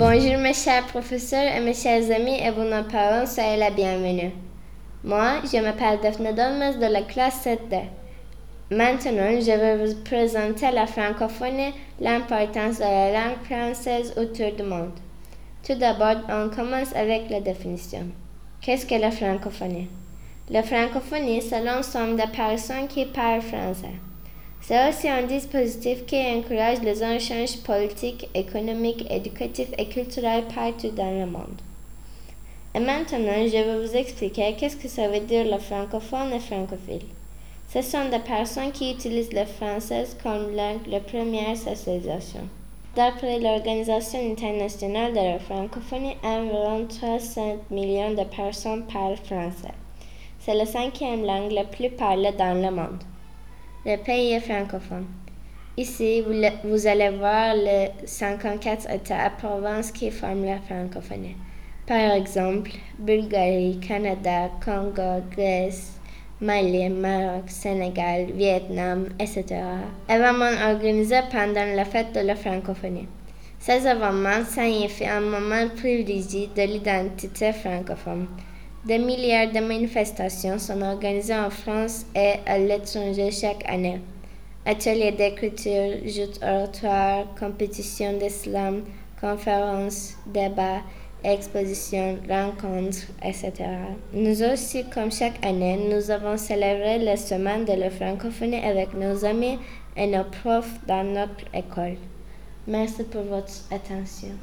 Bonjour mes chers professeurs et mes chers amis et vos parents, soyez la bienvenue. Moi, je m'appelle Daphne Dolmes de la classe 7D. Maintenant, je vais vous présenter la francophonie, l'importance de la langue française autour du monde. Tout d'abord, on commence avec la définition. Qu'est-ce que la francophonie? La francophonie, c'est l'ensemble des personnes qui parlent français. C'est aussi un dispositif qui encourage les échanges politiques, économiques, éducatifs et culturels partout dans le monde. Et maintenant, je vais vous expliquer qu'est-ce que ça veut dire le francophone et francophile. Ce sont des personnes qui utilisent le français comme langue de première socialisation. D'après l'Organisation internationale de la francophonie, environ 300 millions de personnes parlent français. C'est la cinquième langue la plus parlée dans le monde. Le pays est francophone. Ici, vous, allez voir les 54 États et provinces qui forment la francophonie. Par exemple, Bulgarie, Canada, Congo, Grèce, Mali, Maroc, Sénégal, Vietnam, etc. Événements organisés pendant la fête de la francophonie. Ces événements signifient un moment privilégié de l'identité francophone. Des milliards de manifestations sont organisées en France et à l'étranger chaque année. Ateliers d'écriture, jeux oratoires, compétitions d'islam, conférences, débats, expositions, rencontres, etc. Nous aussi, comme chaque année, nous avons célébré la semaine de la francophonie avec nos amis et nos profs dans notre école. Merci pour votre attention.